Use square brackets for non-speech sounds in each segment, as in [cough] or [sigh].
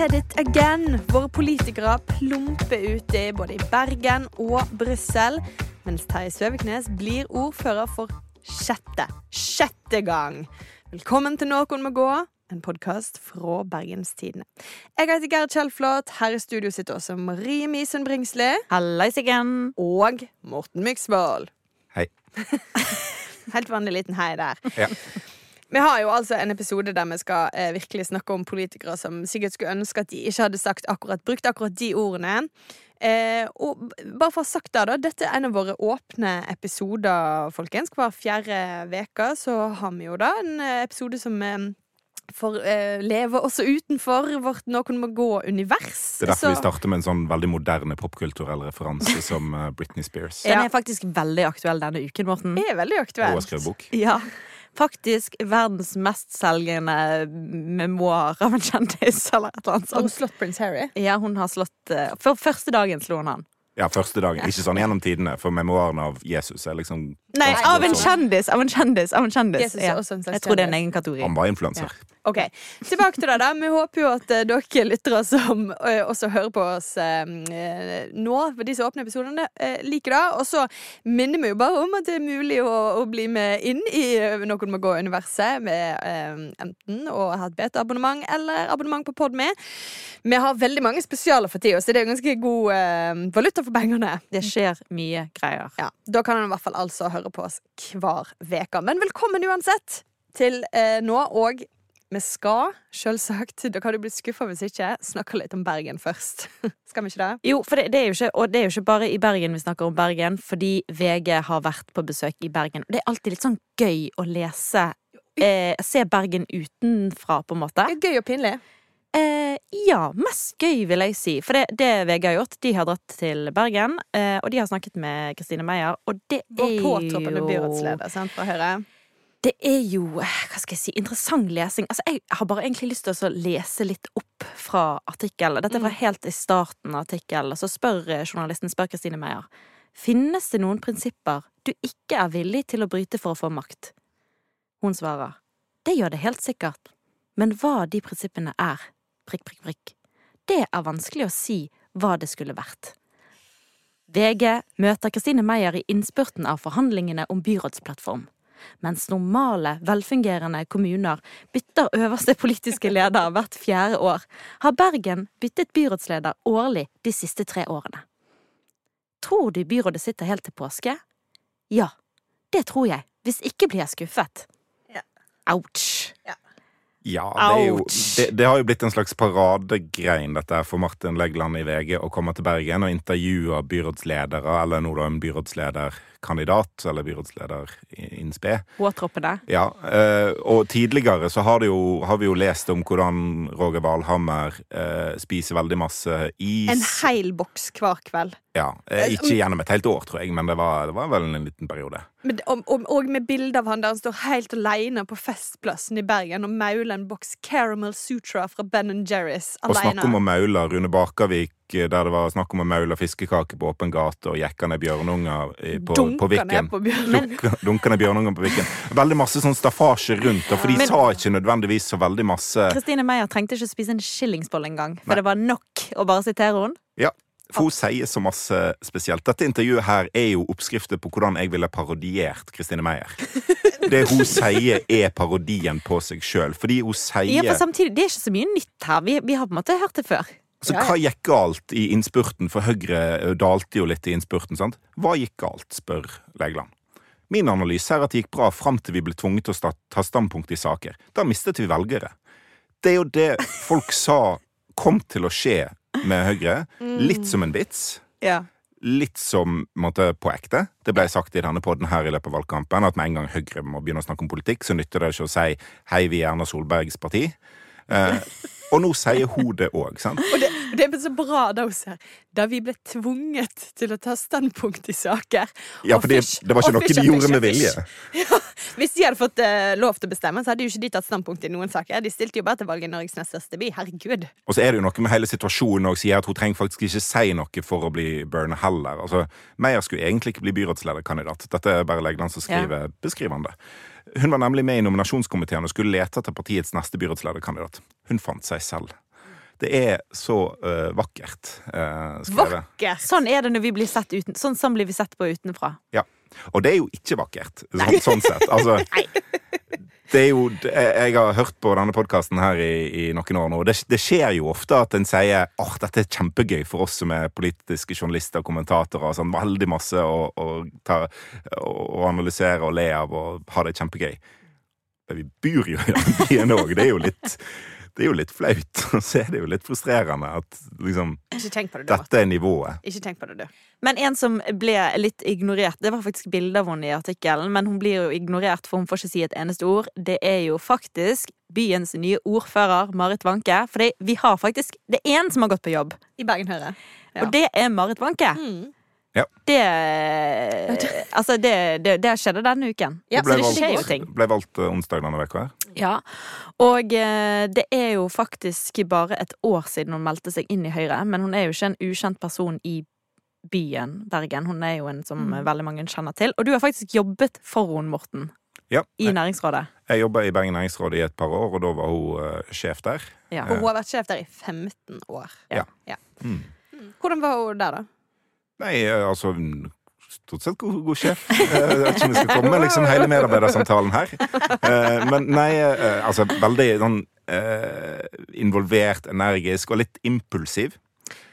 said it again. Våre politikere plumper uti både i Bergen og Brussel, mens Terje Søviknes blir ordfører for sjette, sjette gang. Velkommen til Noen må gå, en podkast fra Bergenstidene. Jeg heter Gerd Kjellflot. Her i studio sitter også Marie Misen Bringsli. Hallais igjen. Og Morten Myksvold. Hei. [laughs] Helt vanlig liten hei der. Ja. Vi har jo altså en episode der vi skal eh, virkelig snakke om politikere som sikkert skulle ønske at de ikke hadde sagt akkurat, brukt akkurat de ordene. Eh, og bare for å ha sagt det, da, dette er en av våre åpne episoder, folkens. Hver fjerde uke så har vi jo da en eh, episode som eh, for eh, leve også utenfor vårt Noen må gå-univers. Det er derfor vi starter med en sånn veldig moderne popkulturell referanse [laughs] som eh, Britney Spears. Den er faktisk veldig aktuell denne uken, Morten. er veldig Og aktuelt. har skrevet bok. Ja. Faktisk verdens mestselgende memoar av en kjendis, eller et eller annet Har hun slått prins Harry? Ja, hun har slått uh, For første dagen slo hun han. Ja, første dagen. Ikke sånn gjennom tidene, for memoarene av Jesus er liksom Nei, av en kjendis! Av en kjendis! Av en kjendis. Jesus Ja. også en Jeg tror det er en egen kategori. Han var influenser. Ok, Tilbake til det. da Vi håper jo at eh, dere lyttere som eh, også hører på oss eh, nå, for disse åpne episodene, eh, liker det. Og så minner vi jo bare om at det er mulig å, å bli med inn i Noen må gå-universet med eh, enten å ha et beta-abonnement eller abonnement på Podme. Vi har veldig mange spesialer for tida, så det er jo ganske god eh, valuta for pengene. Det skjer mye greier. Ja, Da kan en i hvert fall altså høre på oss hver uke. Men velkommen uansett til eh, nå, og vi skal selvsagt [laughs] Dere hadde blitt skuffa hvis ikke. Snakke litt om Bergen først. [laughs] skal vi ikke det? Jo, for det, det er jo ikke, og det er jo ikke bare i Bergen vi snakker om Bergen, fordi VG har vært på besøk i Bergen. Og det er alltid litt sånn gøy å lese eh, Se Bergen utenfra, på en måte. Det er gøy og pinlig. Eh, ja, mest gøy, vil jeg si. For det, det VG har gjort, de har dratt til Bergen, eh, og de har snakket med Kristine Meyer, og det er påtroppende byrådsleder sant, fra Høyre. Det er jo, hva skal jeg si, interessant lesing. Altså, jeg har bare egentlig lyst til å lese litt opp fra artikkelen. Dette er fra helt i starten av artikkelen. Så spør eh, journalisten, spør Kristine Meyer, finnes det noen prinsipper du ikke er villig til å bryte for å få makt? Hun svarer, det gjør det helt sikkert, men hva de prinsippene er, prikk, prikk, prikk, det er vanskelig å si hva det skulle vært. VG møter Kristine Meyer i innspurten av forhandlingene om byrådsplattform. Mens normale, velfungerende kommuner bytter øverste politiske leder hvert fjerde år, har Bergen byttet byrådsleder årlig de siste tre årene. Tror du byrådet sitter helt til påske? Ja, det tror jeg. Hvis ikke blir jeg skuffet. Ja. Ouch. Ja, det, jo, det, det har jo blitt en slags paradegrein dette her for Martin Legland i VG å komme til Bergen og intervjue byrådsledere, eller nå da en byrådslederkandidat, eller byrådsleder innspe in spe. Påtroppende. Ja, eh, og tidligere så har, det jo, har vi jo lest om hvordan Roger Valhammer eh, spiser veldig masse is. En hel boks hver kveld. Ja, eh, ikke gjennom et helt år, tror jeg, men det var, det var vel en liten periode. Men, og, og, og med bilde av han der han står helt alene på Festplassen i Bergen og mauler en boks Caramel Sutra fra Ben Jerry's alene. Og snakk om å maule Rune Bakavik, eh, der det var snakk om å maule fiskekake på åpen gate og jekka ned bjørnunger på, på Viken. Dunka- ned bjørnunger på Viken. Veldig masse sånn staffasje rundt, for de Men- sa ikke nødvendigvis så veldig masse Kristine Meyer trengte ikke spise en skillingsbolle engang, for Nei. det var nok å bare sitere henne. Ja, for hun sier så masse spesielt. Dette intervjuet her er jo oppskrifter på hvordan jeg ville parodiert Kristine Meyer. Det hun sier, er parodien på seg sjøl. Fordi hun sier Ja, for samtidig, Det er ikke så mye nytt her. Vi, vi har på en måte hørt det før. Så ja. hva gikk galt i innspurten? For Høyre eh, dalte jo litt i innspurten, sant? Hva gikk galt, spør Legeland. Min analyse er at det gikk bra fram til vi ble tvunget til å ta standpunkt i saker. Da mistet vi velgere. Det er jo det folk sa kom til å skje med Høyre. Litt som en vits. Ja. Litt som måtte, på ekte. Det ble sagt i denne podden her i løpet av valgkampen at med en gang Høyre må begynne å snakke om politikk, så nytter det ikke å si 'hei, vi er Erna Solbergs parti'. Eh, og nå sier hun det òg, sant? Og det, det er så bra da hun sier Da vi ble tvunget til å ta standpunkt i saker. Ja, for det, det var ikke noe de gjorde med vilje. [laughs] Ja, hvis de hadde fått uh, lov til å bestemme, så hadde jo ikke de tatt standpunkt i noen saker. De stilte jo bare til valg i Norges nest største by. Herregud. Og så er det jo noe med hele situasjonen og sier at hun trenger faktisk ikke si noe for å bli burna heller. Altså, Meyer skulle egentlig ikke bli byrådslederkandidat. Dette er bare Legland som skriver beskrivende. Hun var nemlig med i nominasjonskomiteen og skulle lete etter partiets neste byrådslederkandidat. Hun fant seg selv. Det er så uh, vakkert uh, skrevet. Vakkert! Sånn er det når vi blir sett uten Sånn, sånn blir vi sett på utenfra. Ja. Og det er jo ikke vakkert, sånn, sånn sett. Altså, [laughs] det er jo, jeg har hørt på denne podkasten her i, i, noen år nå, og det, det, skjer jo ofte at en sier at dette er kjempegøy for oss som er politiske journalister og kommentatorer. Sånn, veldig masse å, å, ta, å analysere og le av og ha det kjempegøy. Men vi bor jo i den [laughs] byen òg. Det er jo litt det er jo litt flaut. Og [laughs] så er det jo litt frustrerende at liksom det. Dette er nivået. Ikke tenk på det, du. Men en som ble litt ignorert, det var faktisk bilde av henne i artikkelen, men hun blir jo ignorert, for hun får ikke si et eneste ord. Det er jo faktisk byens nye ordfører, Marit Wanke. For vi har faktisk Det er én som har gått på jobb, I Bergen Høyre. Ja. og det er Marit Wanke. Mm. Det Altså, det, det, det skjedde denne uken. Ja, Det ble valgt- skjer jo ting. Ble valgt eh, onsdag denne uka her. Ja, og eh, det er jo faktisk bare et år siden hun meldte seg inn i Høyre, men hun er jo ikke en ukjent person i byen Bergen. Hun er jo en som Mm. veldig mange kjenner til. Og du har faktisk jobbet for henne, Morten, Ja, i jeg, næringsrådet. jeg jobba i Bergen næringsråd i et par år, og da var hun uh, sjef der. Ja. Og hun har vært sjef der i 15 år. Ja. Ja. Mm. Hvordan var hun der, da? Nei, altså Stort sett god, god sjef. Eh, Jeg vet ikke om vi skal komme med liksom, hele medarbeidersamtalen her. Eh, Men nei, eh, altså veldig sånn involvert, energisk og litt impulsiv.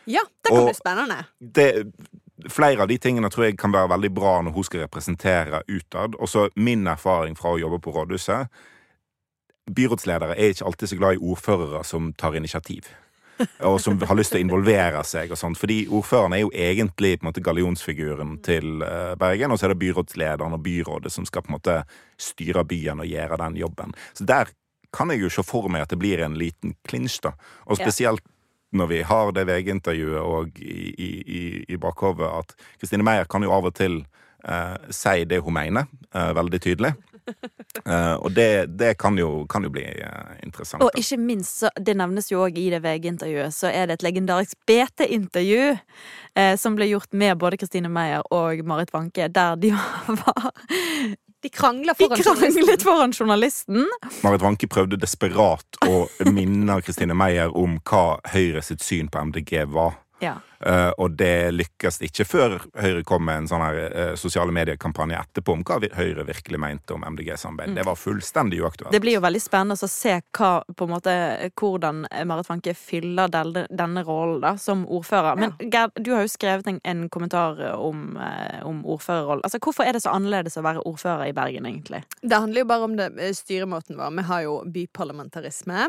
Ja, det kan Og- bli spennende. det, flere av de tingene tror jeg kan være veldig bra når hun skal representere utad. Også min erfaring fra å jobbe på rådhuset. Byrådsledere er ikke alltid så glad i ordførere som tar initiativ. Og som har lyst til å involvere seg og sånt. Fordi ordføreren er jo egentlig på en måte gallionsfiguren til eh, Bergen, og så er det byrådslederen og byrådet som skal på en måte styre byen og gjøre den jobben. Så der kan jeg jo se for meg at det blir en liten klinsj, da. Og spesielt når vi har det VG-intervjuet og i, i, i, bakhovet at Kristine Meyer kan jo av og til eh, si det hun mener, eh, veldig tydelig. [laughs] Eh, og det, det kan, jo, kan jo bli eh, interessant. Og da. ikke minst, så, det nevnes jo òg i det VG-intervjuet, så er det et legendarisk BT-intervju eh, som ble gjort med både Kristine Meyer og Marit Wanke, der de [laughs] var De krangla foran foran journalisten. Marit Wanke prøvde desperat å [laughs] minne Kristine Meyer om hva Høyre sitt syn på MDG var. Ja. Eh, og det lykkes ikke før Høyre kom med en sånn her eh, sosiale medier-kampanje etterpå om hva Høyre virkelig mente om MDG-samarbeid. Det var fullstendig uaktuelt. Det blir jo veldig spennende å se hva, på en måte, hvordan Marit Fanke fyller denne, denne rollen da, som ordfører. Men Gerd, du har jo skrevet en, en kommentar om, eh, om ordførerrollen. Altså, hvorfor er det så annerledes å være ordfører i Bergen, egentlig? Det handler jo bare om det, styremåten vår. Vi har jo byparlamentarisme,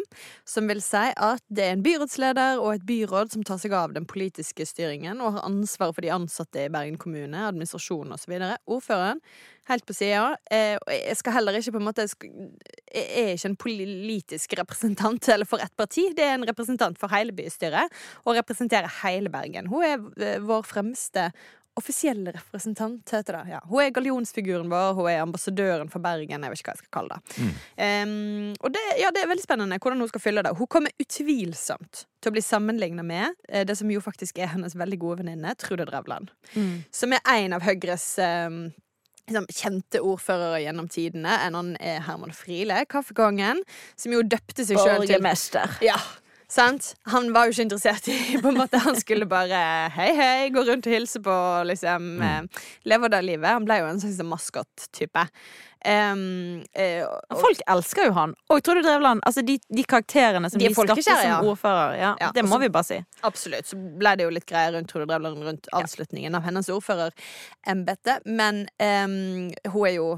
som vil si at det er en byrådsleder og et byråd som tar seg av den politiske styringen og har ansvaret for de ansatte i Bergen kommune, administrasjon osv. Ordføreren, helt på sida. Eh, og jeg skal heller ikke på en måte Jeg er ikke en politisk representant eller for ett parti. Det er en representant for hele bystyret og representerer hele Bergen. Hun er vår fremste offisielle representant, heter det. Ja. Hun er gallionsfiguren vår, hun er ambassadøren for Bergen. Jeg vet ikke hva jeg skal kalle det. Um, og det, ja, det er veldig spennende hvordan hun skal fylle det. Hun kommer utvilsomt til å bli sammenligna med eh, det som jo faktisk er hennes veldig gode venninne, Trude Drevland. Som er en av Høyres um, liksom, kjente ordførere gjennom tidene. En annen er Herman Friele, kaffekongen, som jo døpte seg sjøl til Borgermester. ja, sant? Han var jo ikke interessert i på en måte, Han skulle bare hei, hei, gå rundt og hilse på, liksom. Eh, leve det livet. Han ble jo en slags maskot-type. Um, eh, Folk elsker jo han. Og Trude Drevland. Altså, de, de karakterene som De de, skapte som ja. ordfører. Ja, Ja, det må så- vi bare si. absolutt. Så ble det jo litt greier rundt Trude Drevland rundt avslutningen av hennes ordførerembete. Men um, hun er jo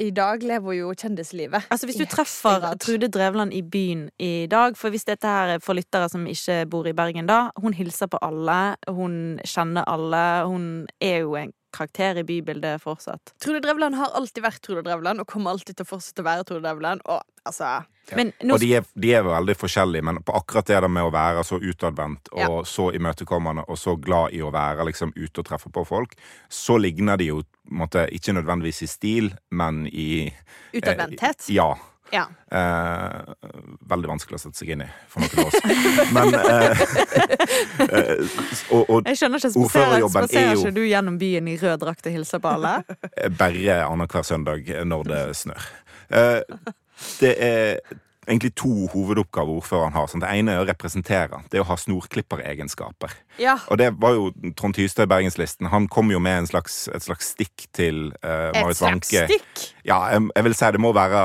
I dag lever hun jo kjendislivet. Altså Hvis du treffer. Trude Drevland i byen i dag For hvis dette her er for lyttere som ikke bor i Bergen da Hun hilser på alle, hun kjenner alle Hun er jo en karakter i bybildet fortsatt Trude Drevland har alltid vært Trude Drevland og kommer alltid til å fortsette å være Trude Drevland. Og altså Men nå, Og de er, de er veldig forskjellige, men på akkurat det der med å være så utadvendt og Ja. så imøtekommende og så glad i å være liksom ute og treffe på folk, så ligner de jo måtte, ikke nødvendigvis i stil, men i Utadvendthet. Eh, ja. Ja. Eh, veldig vanskelig å sette seg inn i for noen av oss. [laughs] Men eh, eh, og, og jeg skjønner ikke Spaserer, er ikke du gjennom byen i rød drakt og hilser på alle? bare annenhver søndag når det snør. Eh, det er egentlig to hovedoppgaver ordføreren har. Sånn. Det ene er å representere. Det er å ha snorklipperegenskaper. Ja. Og det var jo Trond Tystad i Bergenslisten. Han kom jo med en slags, et slags stikk til uh, Et Marit slags stikk. Ja, jeg, jeg vil si det må være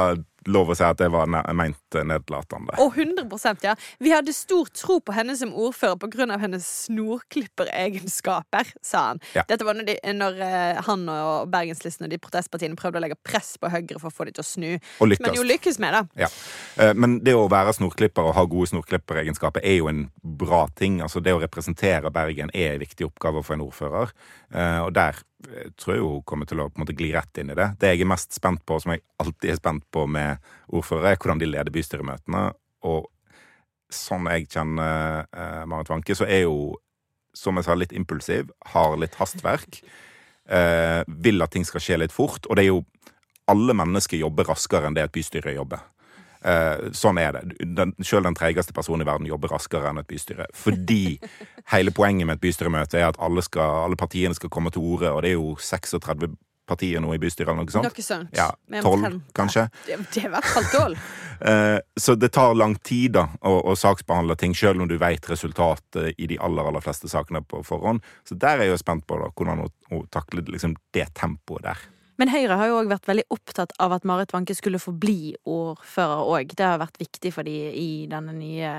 lov å si at det var ne meint nedlatende. Og 100% ja. Vi hadde stor tro på henne som ordfører pga. hennes snorklipperegenskaper, sa han. Ja. Dette var når, de, når eh, han og Bergenslisten og de protestpartiene prøvde å legge press på Høyre for å få dem til å snu. Og Men jo lykkes med, da. Ja. Eh, Men det å være snorklipper og ha gode snorklipperegenskaper er jo en bra ting. Altså Det å representere Bergen er en viktig oppgave for en ordfører. Eh, Og der eh, tror jo hun kommer til å på en måte gli rett inn i det. Det jeg er mest spent på, som jeg alltid er spent på med ordførere, er hvordan de leder bystyremøtene. Og sånn jeg kjenner eh, Marit Wanke, så er hun, som jeg sa, litt impulsiv, har litt hastverk. Eh, vil at ting skal skje litt fort. Og det er jo alle mennesker jobber raskere enn det et bystyre jobber. Eh, sånn er det. Den, selv den treigeste personen i verden jobber raskere enn et bystyre. Fordi [laughs] hele poenget med et bystyremøte er at alle, skal, alle partiene skal komme til orde, og det er jo 36 partier nå i bystyret eller noe sånt. Noe sånt. Ja, Tolv, 12 kanskje. Det, det er i hvert fall tolv. [laughs] Eh, så det tar lang tid da å, å saksbehandle ting, selv om du vet resultatet i de aller aller fleste sakene på forhånd. Så der er jeg jo spent på da, hvordan hun, hun takler liksom, det tempoet der. Men Høyre har jo òg vært veldig opptatt av at Marit Wanke skulle få bli ordfører òg. Det har vært viktig for de i nye,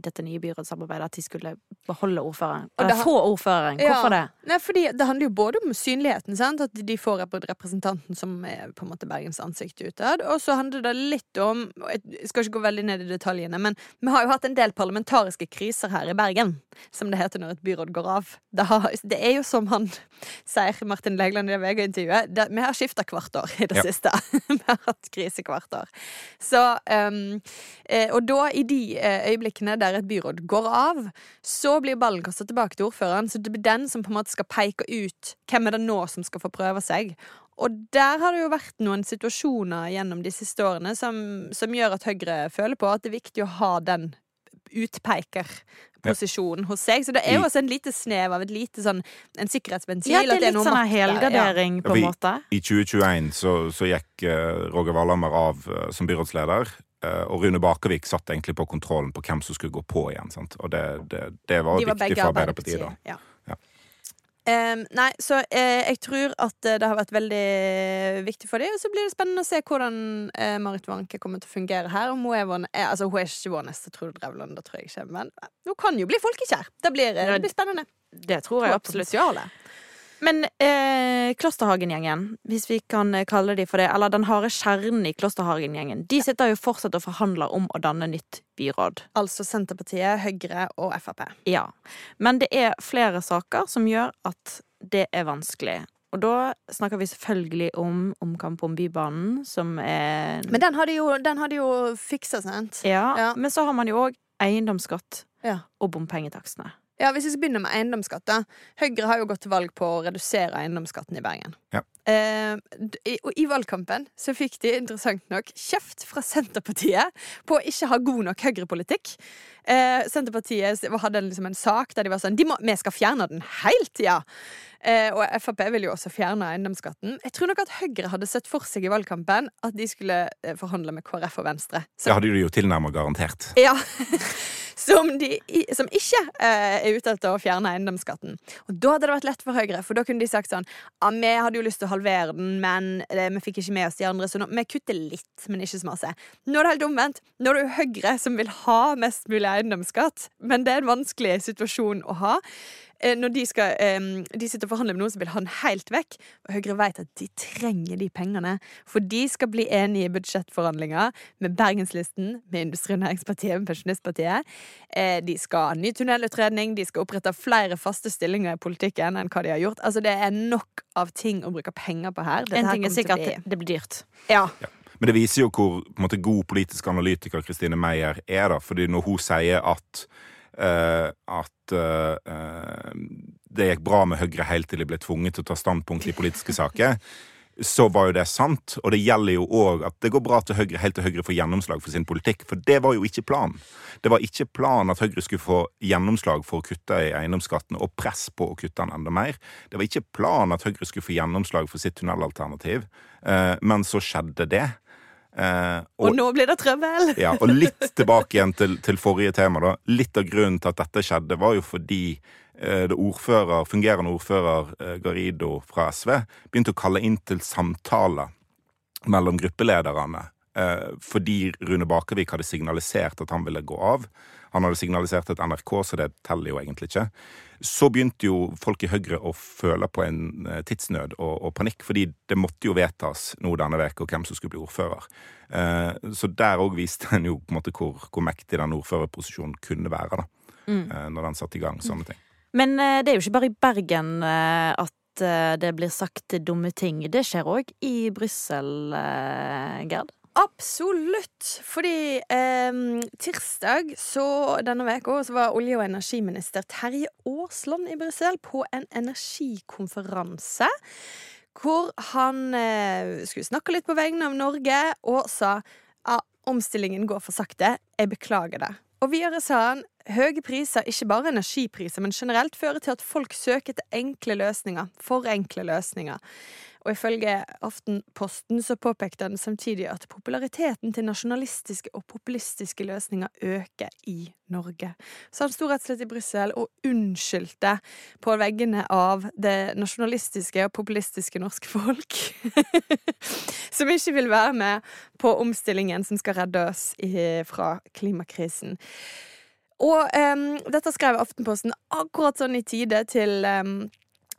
dette nye byrådssamarbeidet at de skulle beholde ordføreren. Eller har- få ordføreren. Hvorfor det? Nei, fordi Det handler jo både om synligheten, sant? at de får representanten som er på en måte Bergens ansikt utad. Og så handler det litt om Jeg skal ikke gå veldig ned i detaljene, men vi har jo hatt en del parlamentariske kriser her i Bergen. Som det heter når et byråd går av. Det, har, det er jo som han sier, Martin Legeland i det VG-intervjuet. Vi har skifta hvert år i det Ja. siste. [laughs] vi har hatt krise hvert år. Så, um, og da, i de eh, øyeblikkene der et byråd går av, så blir ballen kastet tilbake til ordføreren. Så det blir den som på en måte skal peke ut hvem er det nå som skal få prøve seg. Og der har det jo vært noen situasjoner gjennom de siste årene som, som gjør at Høyre føler på at det er viktig å ha den utpekerposisjonen hos seg. Så det er jo også en lite snev av et lite sånn en sikkerhetsventil. Ja, det er litt noe sånn makt der, ja. helgardering, på en måte. I 2021 så, så gikk eh, Roger Valhammer av eh, som byrådsleder. eh, og Rune Bakervik satt egentlig på kontrollen på hvem som skulle gå på igjen. Sant? Og det, det, det var De var viktig for Arbeiderpartiet da. Ja. Ja. Nei, så eh, jeg tror at eh, det har vært veldig viktig for dem. Og så blir det spennende å se hvordan eh, Marit Wanke kommer til å fungere her. Om hun, er vår, eh, altså, hun er ikke vår neste Trude Drevland, det tror jeg ikke. Men hun kan jo bli folkekjær. Det blir, eh, det blir spennende. Det tror jeg absolutt. Men eh, Klosterhagen-gjengen, hvis vi kan eh, kalle de for det, eller den harde kjernen i Klosterhagen-gjengen, de sitter jo fortsatt og forhandler om å danne nytt byråd. Altså Senterpartiet, Høyre og Frp. Ja. Men det er flere saker som gjør at det er vanskelig. Og da snakker vi selvfølgelig om omkamp om Bybanen, som er Men den har de jo, jo fiksa, sant? ja, Ja. Men så har man jo òg eiendomsskatt Ja. og bompengetakstene. Ja, Hvis vi skal begynne med eiendomsskatt da. Høyre har jo gått til valg på å redusere eiendomsskatten i Bergen. Ja. Eh, i, og I valgkampen så fikk de interessant nok kjeft fra Senterpartiet på å ikke ha god nok høyrepolitikk. Eh, Senterpartiet hadde liksom en sak der de var sånn de må, Vi skal fjerne den helt, ja! Eh, og Frp vil jo også fjerne eiendomsskatten. Jeg tror nok at Høyre hadde sett for seg i valgkampen at de skulle eh, forhandle med KrF og Venstre. Så Det hadde de jo tilnærmet garantert. ja. [laughs] Som, de, som ikke eh, er ute etter å fjerne eiendomsskatten. Og da hadde det vært lett for Høyre, for da kunne de sagt sånn Ja, vi hadde jo lyst til å halvere den, men eh, vi fikk ikke med oss de andre, så nå, vi kutter litt, men ikke så masse. Nå er det helt omvendt. Nå er det jo Høyre som vil ha mest mulig eiendomsskatt, men det er en vanskelig situasjon å ha. Eh, Når de, skal, de sitter og forhandler med noen som vil ha den helt vekk, og Høyre vet at de trenger de pengene, for de skal bli enige i budsjettforhandlinger med Bergenslisten, med Industri- og Næringspartiet, med Pensjonistpartiet. Eh, De skal ha ny tunnelutredning, de skal opprette flere faste stillinger i politikken enn hva de har gjort. Altså Det er nok av ting å bruke penger på her. Dette En ting er sikkert, bli- det blir dyrt. Ja. Men det viser jo hvor på en måte, god politisk analytiker Kristine Meyer er. da, fordi når hun sier at Uh, at uh, det gikk bra med Høyre helt til de ble tvunget til å ta standpunkt i politiske saker, så var jo det sant. Og det gjelder jo òg at det går bra til Høyre helt til Høyre får gjennomslag for sin politikk. For det var jo ikke planen. Det var ikke planen at Høyre skulle få gjennomslag for å kutte i eiendomsskatten og press på å kutte den enda mer. Det var ikke planen at Høyre skulle få gjennomslag for sitt tunnelalternativ, eh, men så skjedde det. Eh, Og nå blir det trøbbel! [laughs] ja, og litt tilbake igjen til, til forrige tema. da. Litt av grunnen til at dette skjedde, var jo fordi det ordfører, fungerende ordfører eh, Garido fra SV begynte å kalle inn til samtaler mellom gruppelederne. Eh, fordi Rune Bakervik hadde signalisert at han ville gå av. Han hadde signalisert et NRK, så det teller jo egentlig ikke. Så begynte jo folk i Høyre å føle på en eh, tidsnød og, og panikk, fordi det måtte jo vedtas nå denne veka hvem som skulle bli ordfører. Eh, så der òg viste en jo på en måte hvor, hvor mektig den ordførerposisjonen kunne være, da. Eh, når den satte i gang sånne ting. Men eh, det er jo ikke bare i Bergen eh, at eh, det blir sagt dumme ting. Det skjer òg i Brussel, Gerd. Absolutt! Fordi eh, tirsdag så denne uka så var olje- og energiminister Terje Aasland i Brussel på en energikonferanse. Hvor han eh, skulle snakke litt på vegne av Norge og sa ja, omstillingen går for sakte. Jeg beklager det. Og videre sa han høye priser, ikke bare energipriser, men generelt fører til at folk søker etter enkle løsninger. For enkle løsninger. Og ifølge Aftenposten så påpekte han samtidig at populariteten til nasjonalistiske og populistiske løsninger øker i Norge. Så han sto rett og slett i Brussel og unnskyldte på veggene av det nasjonalistiske og populistiske norske folk. [laughs] som ikke vil være med på omstillingen som skal redde oss fra klimakrisen. Og um, dette skrev Aftenposten akkurat sånn i tide til um,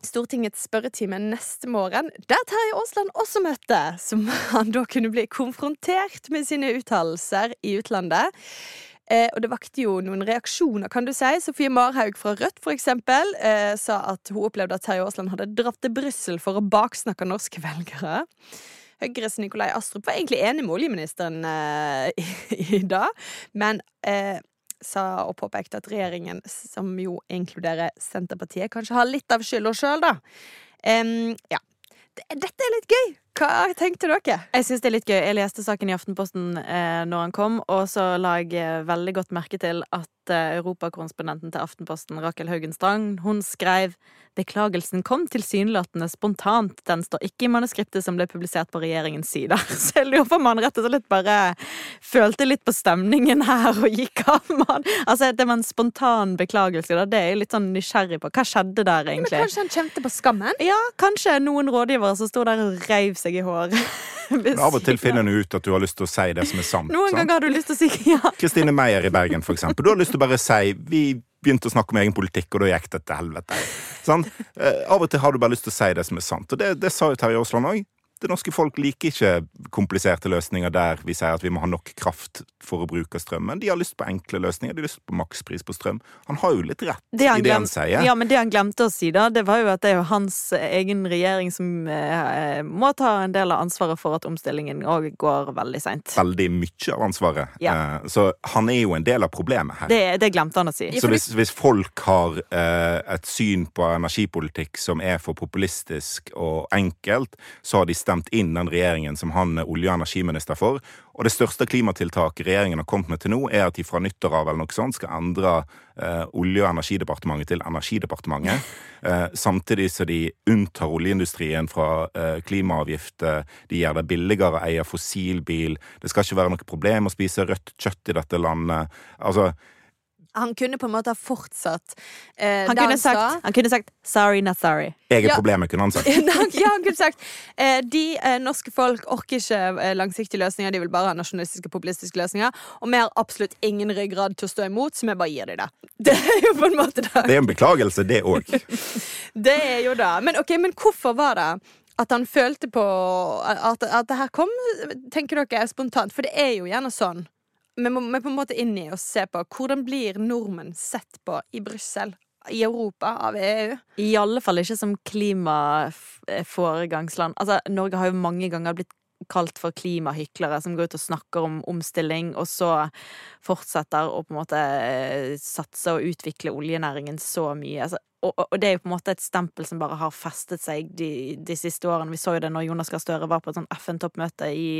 Stortingets spørretime neste morgen, der Terje Aasland også møtte, som [laughs] han da kunne bli konfrontert med sine uttalelser i utlandet. Eh, og det vakte jo noen reaksjoner, kan du si. Sofie Marhaug fra Rødt for eksempel, eh, sa at hun opplevde at Terje Aasland hadde dratt til Brussel for å baksnakke norske velgere. Høyres Nikolai Astrup var egentlig enig med oljeministeren eh, [laughs] i, i dag, men eh, sa og påpekte at regjeringen, som jo inkluderer Senterpartiet, kanskje har litt av skylda sjøl, da. Um, ja. Dette er litt gøy! Hva tenkte dere? Jeg syns det er litt gøy. Jeg leste saken i Aftenposten eh, når han kom, og så la jeg eh, veldig godt merke til at europakorrespondenten til Aftenposten, Rakel Haugen Strang, hun skrev Beklagelsen kom tilsynelatende spontant. Den står ikke i manuskriptet som ble publisert på regjeringens side. [laughs] Så jeg lurer på om han rett og slett bare følte litt på stemningen her og gikk av med. Altså, det var en spontan beklagelse, da. Det er jeg litt sånn nysgjerrig på. Hva skjedde der, Men egentlig? kanskje han kjente på skammen? Ja, kanskje noen rådgivere som sto der og reiv seg i håret. [laughs] Men av og til finner du ut at du har lyst til å si det som er sant. Noen sant? ganger har du lyst til å si [laughs] ja. Kristine Meyer i Bergen, for eksempel. Du har lyst til å bare si vi begynte å snakke om egen politikk, og da gikk det til helvete. Eh, av og til har du bare lyst til å si det som er sant. Og det, det sa jo Terje Aasland òg. Det norske folk liker ikke kompliserte løsninger der vi sier at vi må ha nok kraft for å bruke strømmen. De har lyst på enkle løsninger. De har lyst på makspris på strøm. Han har jo litt rett Det i det han sier. Ja, men det han glemte å si, da, det var jo at det er jo hans egen regjering som eh, må ta en del av ansvaret for at omstillingen òg går veldig seint. Veldig mye av ansvaret. Ja. Eh, så han er jo en del av problemet her. Det, det glemte han å si. Så hvis, hvis folk har eh, et syn på energipolitikk som er for populistisk og enkelt, så har de stemt inn den regjeringen som han er olje- og energiminister for. Og det største klimatiltaket regjeringen har kommet med til nå, er at de fra nyttår av eller noe sånt skal endre eh, Olje- og energidepartementet til Energidepartementet. [laughs] Eh, samtidig så de unntar oljeindustrien fra eh, klimaavgifter. De gjør det billigere å eie fossilbil. Det skal ikke være noe problem å spise rødt kjøtt i dette landet. Altså, Han kunne på en måte ha fortsatt eh, Han kunne, han, sagt, han kunne sagt 'sorry, not sorry'. jeg er Ja. problemet, kunne han sagt. [laughs] ja, han kunne sagt eh, De eh, norske folk orker ikke eh, langsiktige løsninger, de vil bare ha nasjonalistiske populistiske løsninger. Og vi har absolutt ingen ryggrad til å stå imot, så vi bare gir dem det. [laughs] Det er jo på en måte det. Det er en beklagelse, det òg. [laughs] Det er jo det. Men okay, men hvorfor var det at han følte på at, at det her kom, tenker dere, spontant? For det er jo gjerne sånn. Vi må, vi på en måte inn i og se på hvordan blir nordmenn sett på i Brussel, i Europa, av EU. I alle fall ikke som klimaforegangsland. Altså, Norge har jo mange ganger blitt kalt for klimahyklere som går ut og snakker om omstilling, og så fortsetter å på en måte eh, satse og utvikle oljenæringen så mye. Altså, og og det er jo på en måte et stempel som bare har festet seg de, de siste årene. Vi så jo det når Jonas Gahr Støre var på et sånt FN-toppmøte i,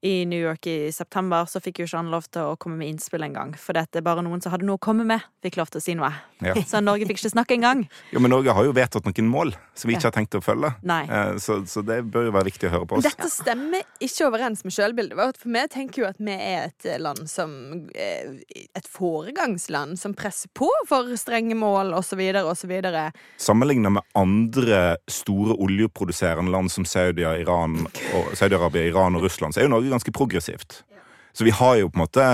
i New York i september, så fikk jo ikke han lov til å komme med innspill engang. For det er bare noen som hadde noe å komme med, fikk lov til å si noe. Ja. [laughs] Så Norge fikk ikke snakke engang. Jo, men Norge har jo vedtatt noen mål som vi ikke har tenkt å følge. Nei. Eh, Så, så det bør jo være viktig å høre på oss. Dette stemmer ikke overens med sjølbildet vårt. For vi tenker jo at vi er et land som eh, Et foregangsland som presser på for strenge mål osv. osv. Sammenlignet med andre store oljeproduserende land som Saudi-Arabia, Iran, Saudi-Arabia, Iran og Russland, så er jo Norge ganske progressivt. Så vi har jo på en måte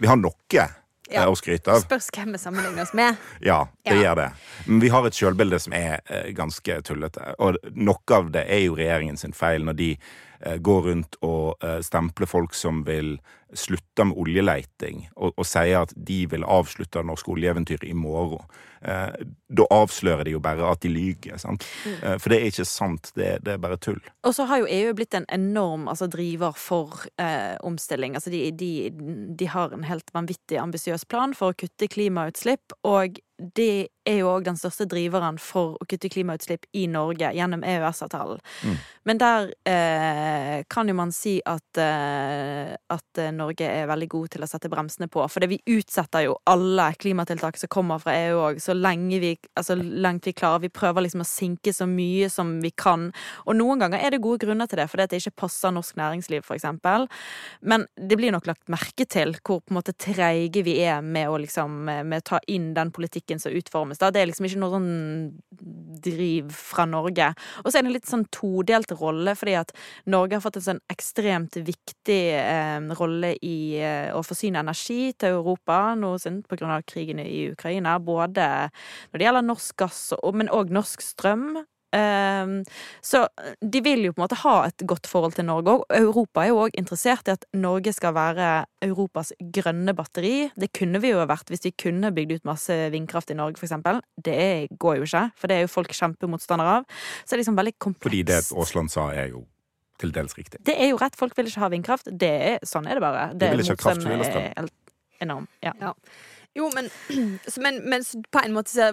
Vi har noe Ja. eh, å skryte av. Spørs hvem vi sammenligner oss med. Ja, det Ja. gjør det. Men vi har et sjølbilde som er eh, ganske tullete. Og noe av det er jo regjeringen sin feil når de eh, går rundt og stemple folk som vil slutte med oljeleiting, og, og sier at de vil avslutte det norske oljeeventyret i morgen. Eh, da avslører de jo bare at de lyver. sant? Eh, for det er ikke sant. Det, det er bare tull. Og så har jo EU blitt en enorm altså, driver for eh, omstilling. Altså, de, de, de har en helt vanvittig ambisiøs plan for å kutte klimautslipp, og det er jo òg den største driveren for å kutte klimautslipp i Norge gjennom EØS-avtalen. Mm. Men der eh, kan jo man si at, eh, at eh, Norge er veldig god til å sette bremsene på. For det vi utsetter jo alle klimatiltak som kommer fra EU òg, så lenge vi, altså, langt vi klarer. Vi prøver liksom å sinke så mye som vi kan. Og noen ganger er det gode grunner til det, fordi det ikke passer norsk næringsliv, for eksempel. Men det blir nok lagt merke til hvor på en måte treige vi er med å liksom med å ta inn den politikken som utformes. Da. Det er liksom ikke noe sånn driv fra Norge. Og så er det en litt sånn todelt rolle, fordi at Norge har fått en sånn ekstremt viktig eh, rolle i eh, å forsyne energi til Europa sin, på grunn av krigen i Ukraina. Både når det gjelder norsk gass, og, men òg norsk strøm. Um, så de vil jo på en måte ha et godt forhold til Norge òg. Europa er jo òg interessert i at Norge skal være Europas grønne batteri. Det kunne vi jo vært hvis vi kunne bygd ut masse vindkraft i Norge, for eksempel. Det går jo ikke, for det er jo folk kjempemotstandere av. Så det er liksom veldig komplekst. Fordi det Aasland sa, er jo til dels riktig. Det er jo rett, folk vil ikke ha vindkraft. Det er, sånn er det bare. Det vil ikke ha kraft, vil ha strøm. enorm. Ja. Jo, men, [clears throat] men, men på en måte så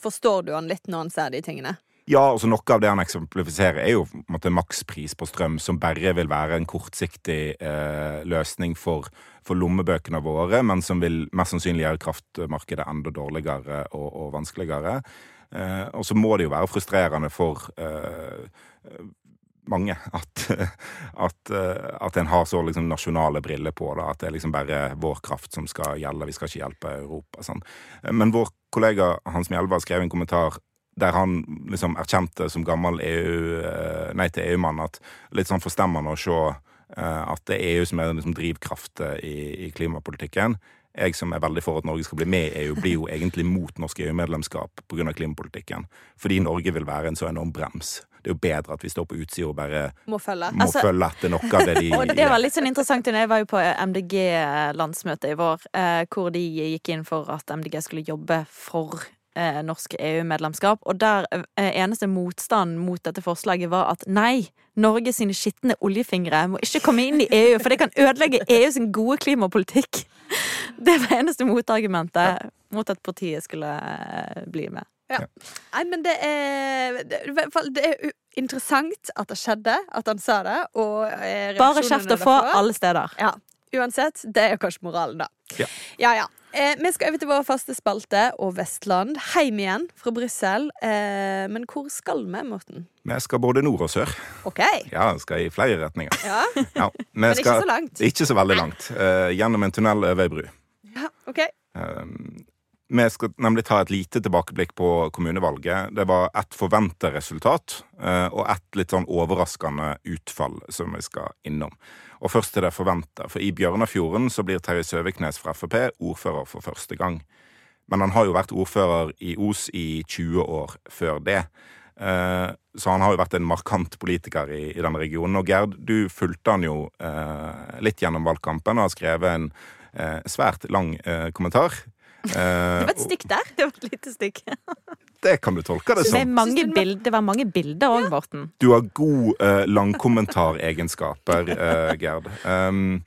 forstår du han litt når han ser de tingene. Ja, altså Noe av det han eksemplifiserer, er jo på en måte makspris på strøm, som bare vil være en kortsiktig eh, løsning for, for lommebøkene våre, men som vil mest sannsynlig gjøre kraftmarkedet enda dårligere og, og vanskeligere. Eh, og så må det jo være frustrerende for eh, mange at, at, eh, at en har så liksom nasjonale briller på. Da, at det er liksom bare vår kraft som skal gjelde, vi skal ikke hjelpe Europa. Sånn. Men vår kollega Hans Mjelva skrev en kommentar der han liksom erkjente som gammel EU, eh, nei til EU-mann at litt sånn forstemmende å se eh, at det er EU som er liksom drivkraft i, i klimapolitikken. Jeg som er veldig for at Norge skal bli med i EU, blir jo egentlig mot norsk EU-medlemskap pga. klimapolitikken. Fordi Norge vil være en så enorm brems. Det er jo bedre at vi står på utsida og bare Må følge. må Altså- følge etter noe av det de [laughs] Og det var litt sånn interessant. Jeg var jo på MDG-landsmøtet i vår, eh, hvor de gikk inn for at MDG skulle jobbe for eh, norsk EU-medlemskap. Og der eh, eneste motstand mot dette forslaget var at nei, Norge sine skitne oljefingre må ikke komme inn i EU, for det kan ødelegge EU sin gode klimapolitikk. [laughs] Det var eneste motargumentet mot at partiet skulle eh, bli med. Nei, men det er det, hvert fall- det er interessant at det skjedde, at han sa det. Og eh, Bare kjeft å få alle steder. Ja, Uansett, det er kanskje moralen, da. Ja. ja. ja. Eh, vi skal over til vår faste spalte og Vestland. Heim igjen fra Brussel. Eh, men hvor skal vi, Morten? Vi skal både nord og sør. OK. Ja, vi skal i flere retninger. Ja, [laughs] Ja, Men ikke så langt. Ikke så veldig langt. Eh, gjennom en tunnel over ei bru. ja OK. Um, Vi skal nemlig ta et lite tilbakeblikk på kommunevalget. Det var ett forventa resultat eh, og ett litt sånn overraskende utfall som vi skal innom. Og først til det forventa, for i Bjørnafjorden så blir Terje Søviknes fra Frp ordfører for første gang. Men han har jo vært ordfører i Os i 20 år før det. Eh, Så han har jo vært en markant politiker i, i denne regionen. Og Gerd, du fulgte han jo eh, litt gjennom valgkampen og har skrevet en eh, svært lang eh, kommentar. Eh, Det var et stikk der. Det var et lite stikk. det kan du tolke det Det, som. bild, det var mange bilder òg, Morten. Du har god eh, langkommentaregenskaper, eh, Gerd. Um,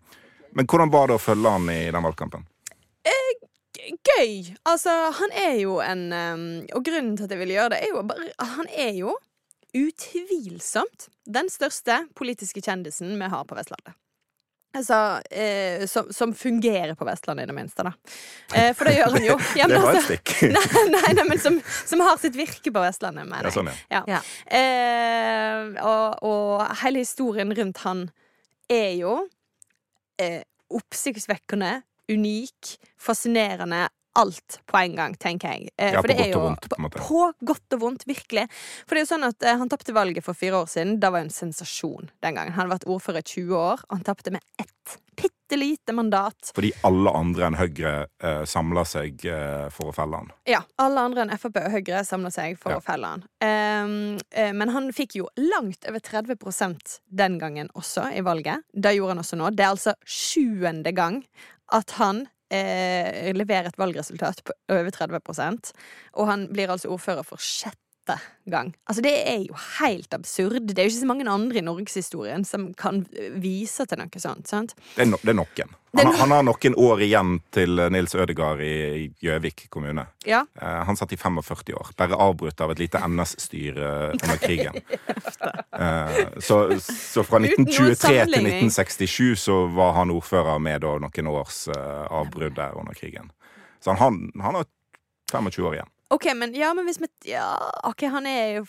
men hvordan var det å følge han i den valgkampen? Gøy! Altså, han er jo en um, Og grunnen til at jeg vil gjøre det, er jo bare Han er jo utvilsomt den største politiske kjendisen vi har på Vestlandet. Altså, eh, som, som fungerer på Vestlandet, i det minste. da eh, For det gjør han jo. [laughs] Ja, Det var et altså- stikk. [laughs] nei, nei, nei, men som, som har sitt virke på Vestlandet, mener Ja, sånn, ja. Ja. Ja. Eh, og, og hele historien rundt han er jo eh, oppsiktsvekkende, unik, fascinerende. Alt på en gang, tenker jeg. Eh, Ja, på det godt og vondt, på en måte. På godt og vondt, virkelig. For det er jo sånn at eh, Han tapte valget for fire år siden. Da var jo en sensasjon den gangen. Han hadde vært ordfører i 20 år, og han tapte med ett bitte lite mandat. Fordi alle andre enn Høyre eh, samla seg eh, for å felle han. Ja, Alle andre enn Frp og Høyre samla seg for Ja. å felle han. Ehm, eh, men han fikk jo langt over 30% den gangen også, i valget. Det gjorde han også nå. Det er altså sjuende gang at han eh, leverer et valgresultat på over 30% Og han blir altså ordfører for sjette gang. Altså Det er jo helt absurd. Det er jo ikke så mange andre i norgeshistorien som kan vise til noe sånt. sant? Det er, no, det er noen. Han, no- han har noen år igjen til eh, Nils Ødegaard i i Gjøvik kommune. Ja. Eh, han satt i 45 år, bare avbrutt av et lite NS-styre under krigen. [laughs] Eh, så, så fra 1923 til 1967 så var han ordfører med da noen års eh, avbrudd der under krigen. Så han, han har 25 år igjen. Ok, men, ja, men hvis vi ja, Ok, han er jo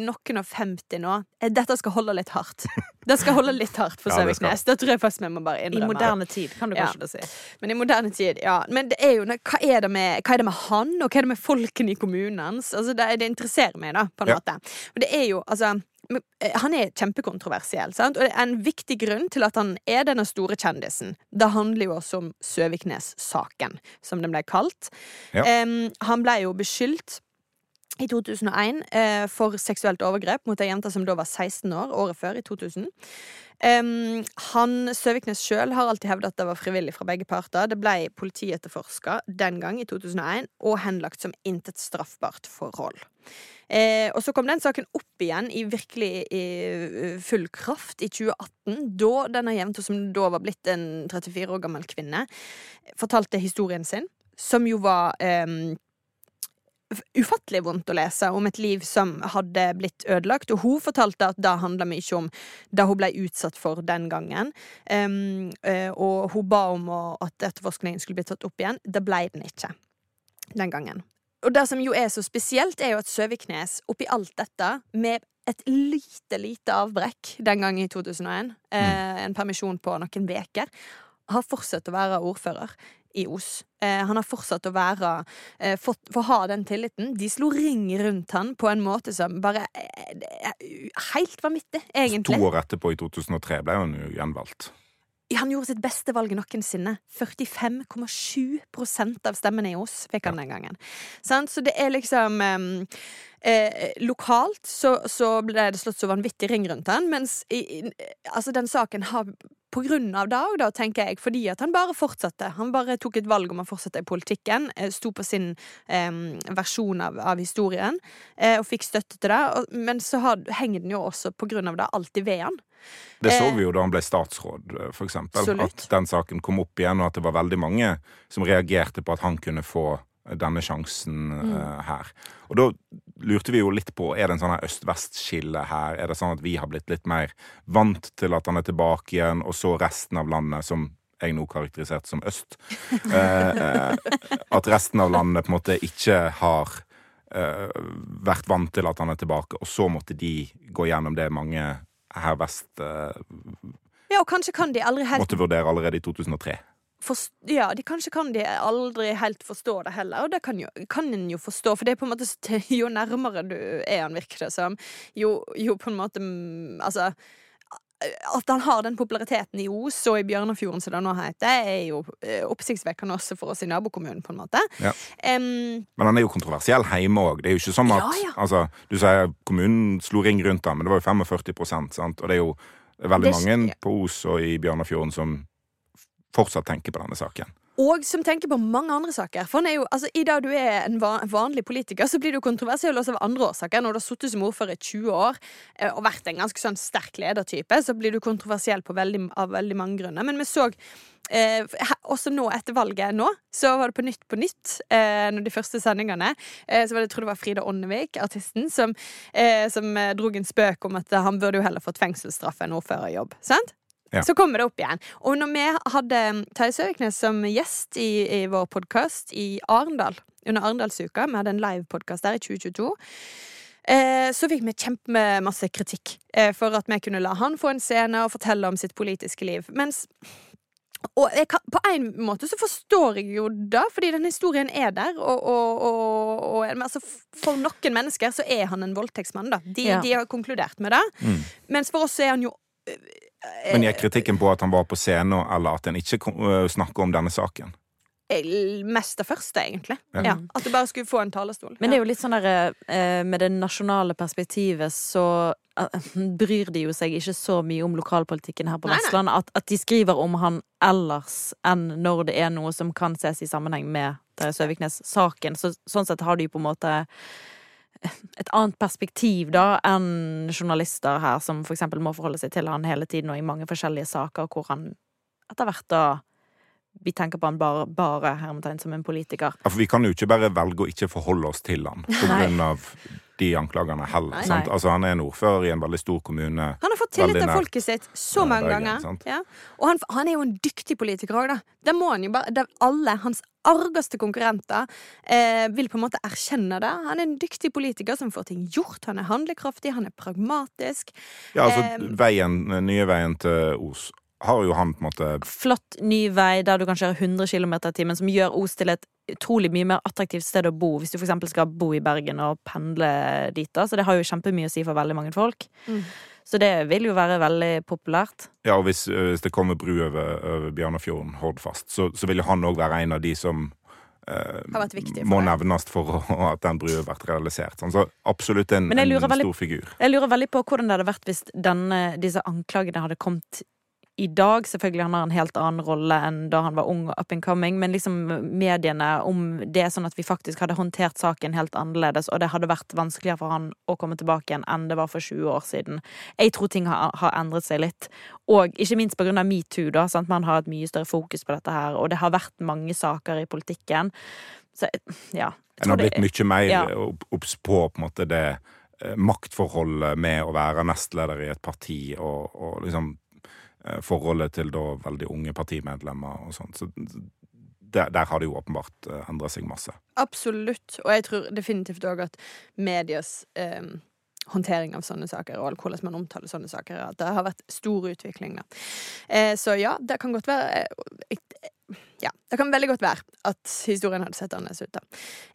noen og 50 nå. Eh, Dette skal holde litt hardt. [laughs] Det skal holde litt hardt for Ja, det Søviknes. Det tror jeg faktisk vi må bare innrømme. I moderne tid, kan du Ja. kanskje da si. Men i moderne tid, ja. Men det er jo, hva, er det med, hva er det med han, og hva er det med folkene i kommunen hans? Altså, det, det interesserer meg, da, på en måte. Og det er jo, altså Han er kjempekontroversiell, sant? og det er en viktig grunn til at han er denne store kjendisen. Det handler jo også om Søviknes-saken, som den ble kalt. Ja. Um, han ble jo beskyldt i 2001 eh, for seksuelt overgrep mot ei jente som da var 16 år, året før, i 2000. Um, han Søviknes sjøl har alltid hevdet at det var frivillig fra begge parter. Det ble politietterforska den gang, i 2001, og henlagt som intet straffbart forhold. Eh, og så kom den saken opp igjen i virkelig i, eh, full kraft i 2018, da denne jenta, som da var blitt en 34 år gammel kvinne, fortalte historien sin, som jo var em, ufattelig vondt å lese om et liv som hadde blitt ødelagt. Og hun fortalte at det handla mye om det hun ble utsatt for den gangen. Um, eh, og hun ba om at etterforskningen skulle bli tatt opp igjen. Det ble den ikke den gangen. Og det som jo er så spesielt, er jo at Søviknes oppi alt dette, med et lite, lite avbrekk den gang i 2001, eh, en permisjon på noen uker, har fortsatt å være ordfører i Os. Eh, han har fortsatt å være eh, fått, å ha den tilliten. De slo ring rundt han på en måte som bare eh, er Helt vanvittig, egentlig. To år etterpå, i 2003, ble han jo gjenvalgt. Han gjorde sitt beste valg noensinne. 45,7% av stemmene i Os fikk han den gangen. Så det er liksom em, eh, Lokalt så, så ble det slått så vanvittig ring rundt han, mens i, altså den saken har på grunn av det òg, tenker jeg, fordi at han bare fortsatte. Han bare tok et valg om å fortsette i politikken, eh, sto på sin eh, versjon av, av historien, eh, og fikk støtte til det. Og, men så har, henger den jo også på grunn av det alltid ved han. Det så Eh, vi jo da han ble statsråd, eh, for eksempel. Absolutt. At den saken kom opp igjen, og at det var veldig mange som reagerte på at han kunne få denne sjansen eh, her. Og da lurte vi jo litt på er det en sånn her øst-vest-skille her. Er det sånn at vi har blitt litt mer vant til at han er tilbake igjen, og så resten av landet, som jeg nå karakteriserte som øst uh, [laughs] At resten av landet på en måte ikke har uh, vært vant til at han er tilbake, og så måtte de gå gjennom det mange her vest Ja, og kanskje kan de aldri helt måtte vurdere allerede i 2003. forst ja, de kanskje kan de aldri helt forstå det heller, og det kan, jo, kan en jo forstå, for det er på en måte [laughs] Jo nærmere du er han, virker det som, jo, jo på en måte mm, Altså at han har den populariteten i Os og i Bjørnafjorden, som det nå heter, er jo eh, oppsiktsvekkende også for oss i nabokommunen, på en måte. Ja. Um, Men han er jo kontroversiell hjemme òg. Det er jo ikke sånn at Ja, ja. altså, Du sier kommunen slo ring rundt ham, men det var jo 45% sant? Og det er jo veldig er mange ikke- på Os og i Bjørnafjorden som fortsatt tenker på denne saken. Og som tenker på mange andre saker. For han er jo, altså, I dag du er en vanlig politiker, så blir du kontroversiell også av andre årsaker. Når du har sittet som ordfører i 20 år eh, og vært en ganske sånn sterk ledertype, så blir du kontroversiell veldig, av veldig mange grunner. Men vi så eh, også nå etter valget nå, så var det på Nytt på Nytt, eh, når de første sendingene, eh, så var det, jeg tror det var Frida Åndevik, artisten, som, eh, som eh, drog en spøk om at han burde jo heller fått fengselsstraff enn ordførerjobb. Sant? Ja. Så kommer det opp igjen. Og når vi hadde Terje Søviknes som gjest i, i vår podkast i Arendal, under Arendalsuka, vi hadde en livepodkast der i 2022. Eh, så fikk vi kjempemasse kritikk eh, for at vi kunne la han få en scene og fortelle om sitt politiske liv. Mens og kan, på en måte så forstår jeg jo det, fordi den historien er der. Og, og, og, og altså, for noen mennesker så er han en voldtektsmann. da De, Ja. de har konkludert med det. Mm. Mens for oss så er han jo Men gikk kritikken på at han var på scenen, eller at en ikke øh, snakker om denne saken? eh, mest det første, egentlig. Ja. Ja. At du bare skulle få en talerstol. Men det er jo litt sånn der eh, Med det nasjonale perspektivet så eh, [laughs] bryr de jo seg ikke så mye om lokalpolitikken her på. Vestlandet. At, at de skriver om han ellers enn når det er noe som kan ses i sammenheng med Søviknes-saken. Så, sånn sett har de på en måte et annet perspektiv da enn journalister her, som for eksempel må forholde seg til han hele tiden og i mange forskjellige saker hvor han etter hvert da vi tenker på han bare, bare hermetegn som en politiker. Ja, for vi kan jo ikke bare velge å ikke forholde oss til han på grunn av de anklagene heller. Nei. Sant? Nei. Altså, han er en ordfører i en veldig stor kommune. Han har fått tillit av folket sitt så mange Bergen, ganger. Ja. Og han, han er jo en dyktig politiker òg, da. Det må han jo bare det, Alle hans argeste konkurrenter eh, vil på en måte erkjenne det. Han er en dyktig politiker som får ting gjort. Han er handlekraftig, han er pragmatisk. Ja, altså, Eh, veien, nye veien til Os har jo han på en måte flott ny vei der du kan kjøre 100 km i timen, som gjør Os til et utrolig mye mer attraktivt sted å bo, hvis du eksempel skal bo i Bergen og pendle dit. da, Så det har jo kjempemye å si for veldig mange folk. Mm. Så det vil jo være veldig populært. Ja, og hvis, øh, hvis det kommer bru over, over Bjørnafjorden, Hordfast, så, så vil jo han òg være en av de som eh, Har vært for må det. nevnes for [laughs] at den brua har vært realisert. Så absolutt en, Men jeg lurer en veldig- stor figur. Jeg lurer veldig på hvordan det hadde vært hvis denne, disse anklagene hadde kommet i dag. Selvfølgelig han har en helt annen rolle enn da han var ung og up and coming, men liksom mediene, om det er sånn at vi faktisk hadde håndtert saken helt annerledes, og det hadde vært vanskeligere for han å komme tilbake igjen enn det var for 20 år siden. Jeg tror ting har, har endret seg litt, og ikke minst på grunn av metoo, da, sant? man har et mye større fokus på dette her, og det har vært mange saker i politikken. Så ja. En har blitt mye mer ja. obs på på en måte det eh, maktforholdet med å være nestleder i et parti, og, og liksom forholdet til da veldig unge partimedlemmer og sånt. Så der, der har det jo åpenbart eh, endret seg masse. Absolutt. Og jeg tror definitivt òg at medias eh, håndtering av sånne saker, og hvordan man omtaler sånne saker, at det har vært stor utvikling. Da. Eh, så ja, det kan godt være eh, Ja, det kan veldig godt være at historien hadde sett annerledes ut. da.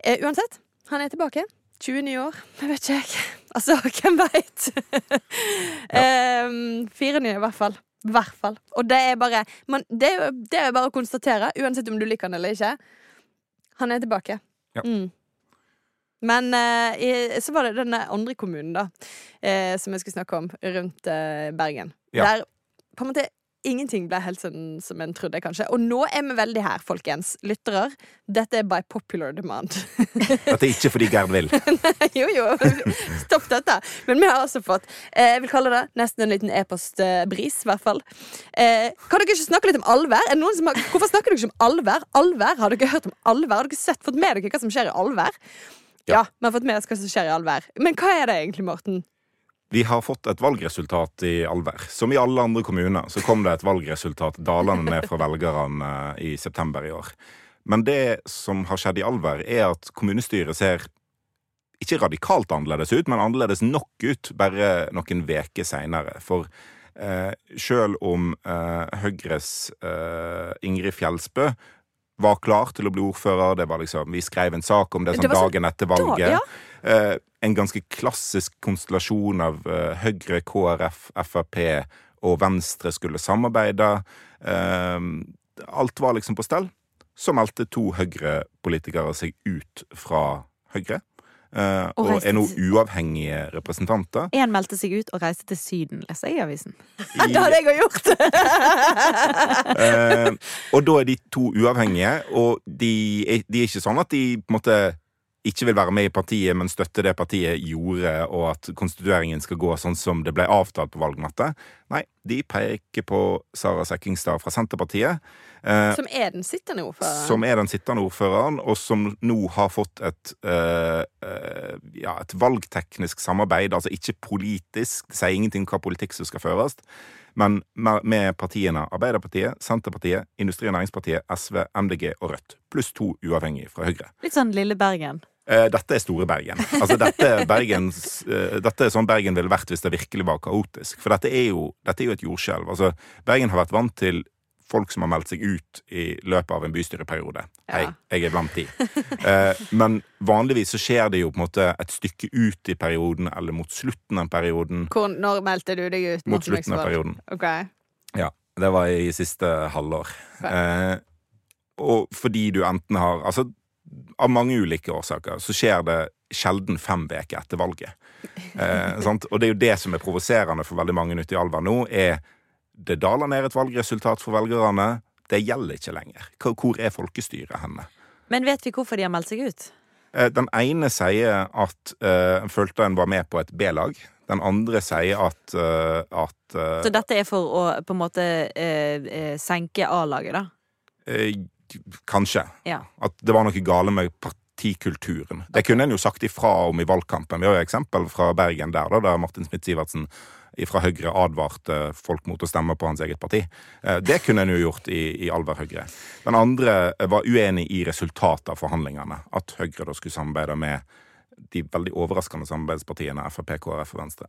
Eh, uansett, han er tilbake. 20 nye år. Jeg vet ikke, jeg. Altså, [laughs] hvem veit? eh, fire nye, i hvert fall. Hvert fall. Og det er bare man, det, er, jo- det er bare å konstatere, uansett om du liker han eller ikke. Han er tilbake. Ja. Mm. Men eh, i, så var det denne andre kommunen, da, eh, som jeg skulle snakke om, rundt eh, Bergen. Ja. Der på en måte ingenting ble helt sånn som en trodde, kanskje. Og nå er vi veldig her, folkens. Lyttere. Dette er by popular demand. [laughs] Dette er ikke fordi Gerd vil. [laughs] jo, jo. [laughs] Stopp dette. Men vi har altså fått eh, Jeg vil kalle det nesten en liten e-postbris, i hvert fall. Eh, kan dere ikke snakke litt om det som har, hvorfor snakker dere ikke om allvær? Allvær? Har dere hørt om allvær? Har dere sett, fått med dere hva som skjer i allvær? Ja, vi har fått med oss hva som skjer i allvær. Men hva er det egentlig, Morten? Vi har fått et valgresultat i Alver. Som i alle andre kommuner så kom det et valgresultat dalende ned fra velgerne i september i år. Men det som har skjedd i Alver, er at kommunestyret ser ikke radikalt annerledes ut, men annerledes nok ut bare noen veker seinere. For eh, sjøl om eh, Høyres eh, Ingrid Fjelsbø var klar til å bli ordfører, det var liksom, vi skrev en sak om det, sånn det dagen etter Da, valget. ja. Eh, en ganske klassisk konstellasjon av eh, Høyre, KrF, Frp og Venstre skulle samarbeide. Eh, alt var liksom på stell. Så meldte to Høyre-politikere seg ut fra Høyre. Uh, Og og er nå uavhengige representanter. En meldte seg ut og reiste til Syden, leser jeg i avisen. [laughs] Det hadde jeg òg gjort! uh, og da er de to uavhengige, og de er, de er ikke sånn at de på en måte ikke vil være med i partiet, men støtte det partiet gjorde, og at konstitueringen skal gå sånn som det ble avtalt på valgnatta. Nei, de peker på Sara Sekkingstad fra Senterpartiet. Eh, Som er den sittende ordføreren. som er den sittende ordføreren, og som nå har fått et, eh, eh, ja, et valgteknisk samarbeid. Altså ikke politisk, det sier ingenting om hva politikk som skal føres, men med, med partiene Arbeiderpartiet, Senterpartiet, Industri- og Næringspartiet, SV, MDG og Rødt. Pluss to uavhengige fra Høyre. Litt sånn Lille Bergen. Eh, Dette er store Bergen. Altså, dette, er Bergens, eh, dette er sånn Bergen ville vært hvis det virkelig var kaotisk. For dette er jo, dette er jo et jordskjelv. Altså, Bergen har vært vant til folk som har meldt seg ut i løpet av en bystyreperiode. Hei, Ja. jeg er blant de. Eh, men vanligvis så skjer det jo på en måte et stykke ut i perioden, eller mot slutten av perioden. Hvor, når meldte du deg ut? Mot slutten av perioden. Okay. Ja, det var i siste halvår. Eh, og fordi du enten har Altså, av mange ulike årsaker så skjer det sjelden fem uker etter valget. Eh, [laughs] sant? Og det er jo det som er provoserende for veldig mange ute i Alver nå, er det daler ned et valgresultat for velgerne. Det gjelder ikke lenger. Hvor er folkestyret henne? Men vet vi hvorfor de har meldt seg ut? Eh, Den ene sier at eh, følte en var med på et B-lag. Den andre sier at, uh, at uh, Så dette er for å på en måte uh, senke A-laget, da? Eh, Kanskje. Ja. At det var noe gale med partikulturen. Det kunne en jo sagt ifra om i valgkampen. Vi har jo eksempel fra Bergen der, da, der Martin Smith-Sivertsen fra Høyre advarte folk mot å stemme på hans eget parti. Eh, Det kunne en jo gjort i, i Alver Høyre. Den andre var uenig i resultatet av forhandlingene. At Høyre da skulle samarbeide med de veldig overraskende samarbeidspartiene Frp, KrF og Venstre.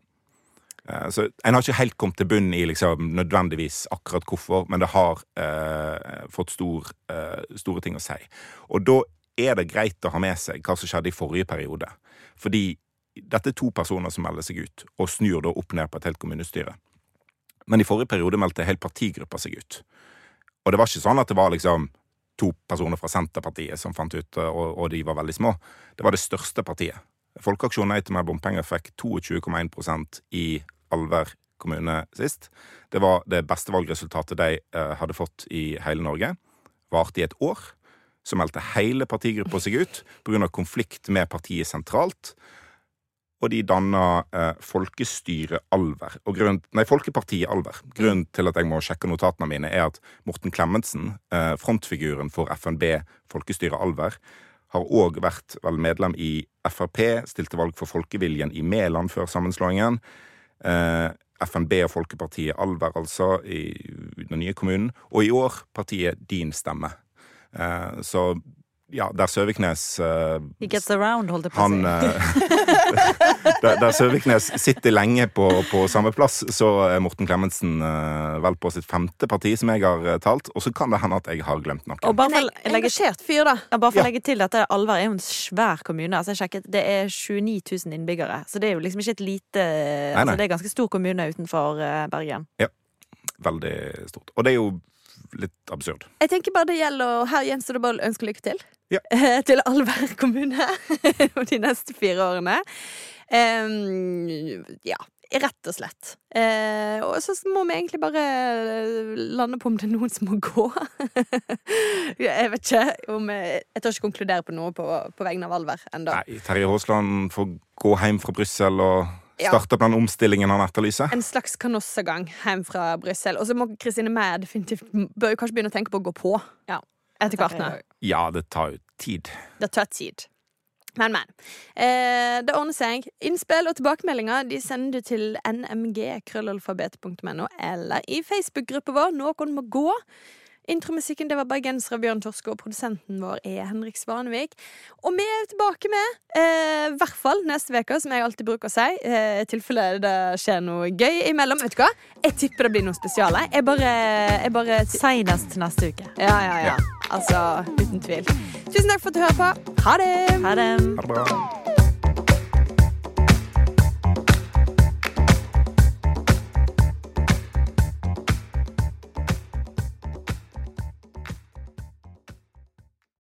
Eh, Så En har ikke helt kommet til bunn i liksom, nødvendigvis akkurat hvorfor, men det har eh, fått stor, eh, store ting å si. Og da er det greit å ha med seg hva som skjedde i forrige periode. Fordi dette er to personer som melder seg ut, og snur da opp ned på et helt kommunestyre. Men i forrige periode meldte hele partigruppa seg ut. Og det var ikke sånn at det var liksom to personer fra Senterpartiet som fant ut, og, og de var veldig små. Det var det største partiet. Folkeaksjonen Nei til mer bompenger fikk 22,1% i Alver kommune sist. Det var det beste valgresultatet de eh, hadde fått i hele Norge. Varte i et år. Så meldte hele partigruppa seg ut pga. konflikt med partiet sentralt. Og de danna eh, Folkestyret Alver. Og grunnen, nei, Folkepartiet Alver. Grunnen til at jeg må sjekke notatene mine, er at Morten Klemetsen, eh, frontfiguren for FNB Folkestyret Alver, har òg vært vel medlem i Frp, stilte valg for Folkeviljen i Mæland før sammenslåingen. Eh, FNB og Folkepartiet Alver, altså, i den nye kommunen. Og i år partiet Din Stemme. Eh, så ja, der Søviknes uh, He gets around, holdt jeg på å si. Uh, [laughs] der, der Søviknes sitter lenge på, på samme plass, så er Morten Klemetsen uh, vel på sitt femte parti, som jeg har eh, talt. Og så kan det hende at jeg har glemt noe. Og bare for, engasjert fyr, da. ja, bare for å Ja. legge til dette, Alver er jo en svær kommune. Altså jeg sjekket, Det er 29 000 innbyggere. Så det er jo liksom ikke et lite nei. Altså Det er ganske stor kommune utenfor Bergen. Bergen. Veldig stort. Og det er jo litt absurd. Jeg tenker bare det gjelder, Her gjenstår det bare å ønske lykke til. Ja. [laughs] til Alver kommune [laughs] de neste fire årene. Um, ja, rett og slett. Eh, og så må vi egentlig bare lande på om det er noen som må gå. [laughs] jeg vet ikke om Jeg, jeg tør ikke konkludere på noe på, på vegne av Alver ennå. Terje Aasland får gå hjem fra Brussel og. Starte på den omstillingen han etterlyser. En slags kanossagang hjem fra Brussel. Og så må Kristine Meyer definitivt bør kanskje begynne å tenke på å gå på. Ja. Etter hvert nå. Ja, det tar jo tid. Det tar tid. Men, men. Eh, det ordner seg. Innspill og tilbakemeldinger de sender du til nmg.krøllalfabet.no eller i Facebook-gruppa vår Noen må gå. Intromusikken det var bergensere Bjørn Torske, og produsenten vår er Henrik Svanevik. Og vi er tilbake med, eh, hvert fall neste uke, som jeg alltid bruker å si, eh, tilfelle det skjer noe gøy imellom. Vet du hva? Jeg tipper det blir noe spesiale. Jeg bare, jeg bare Seinest neste uke. Ja, ja, ja. Altså, uten tvil. Tusen takk for at du hører på. Ha det! Ha det. Ha det bra.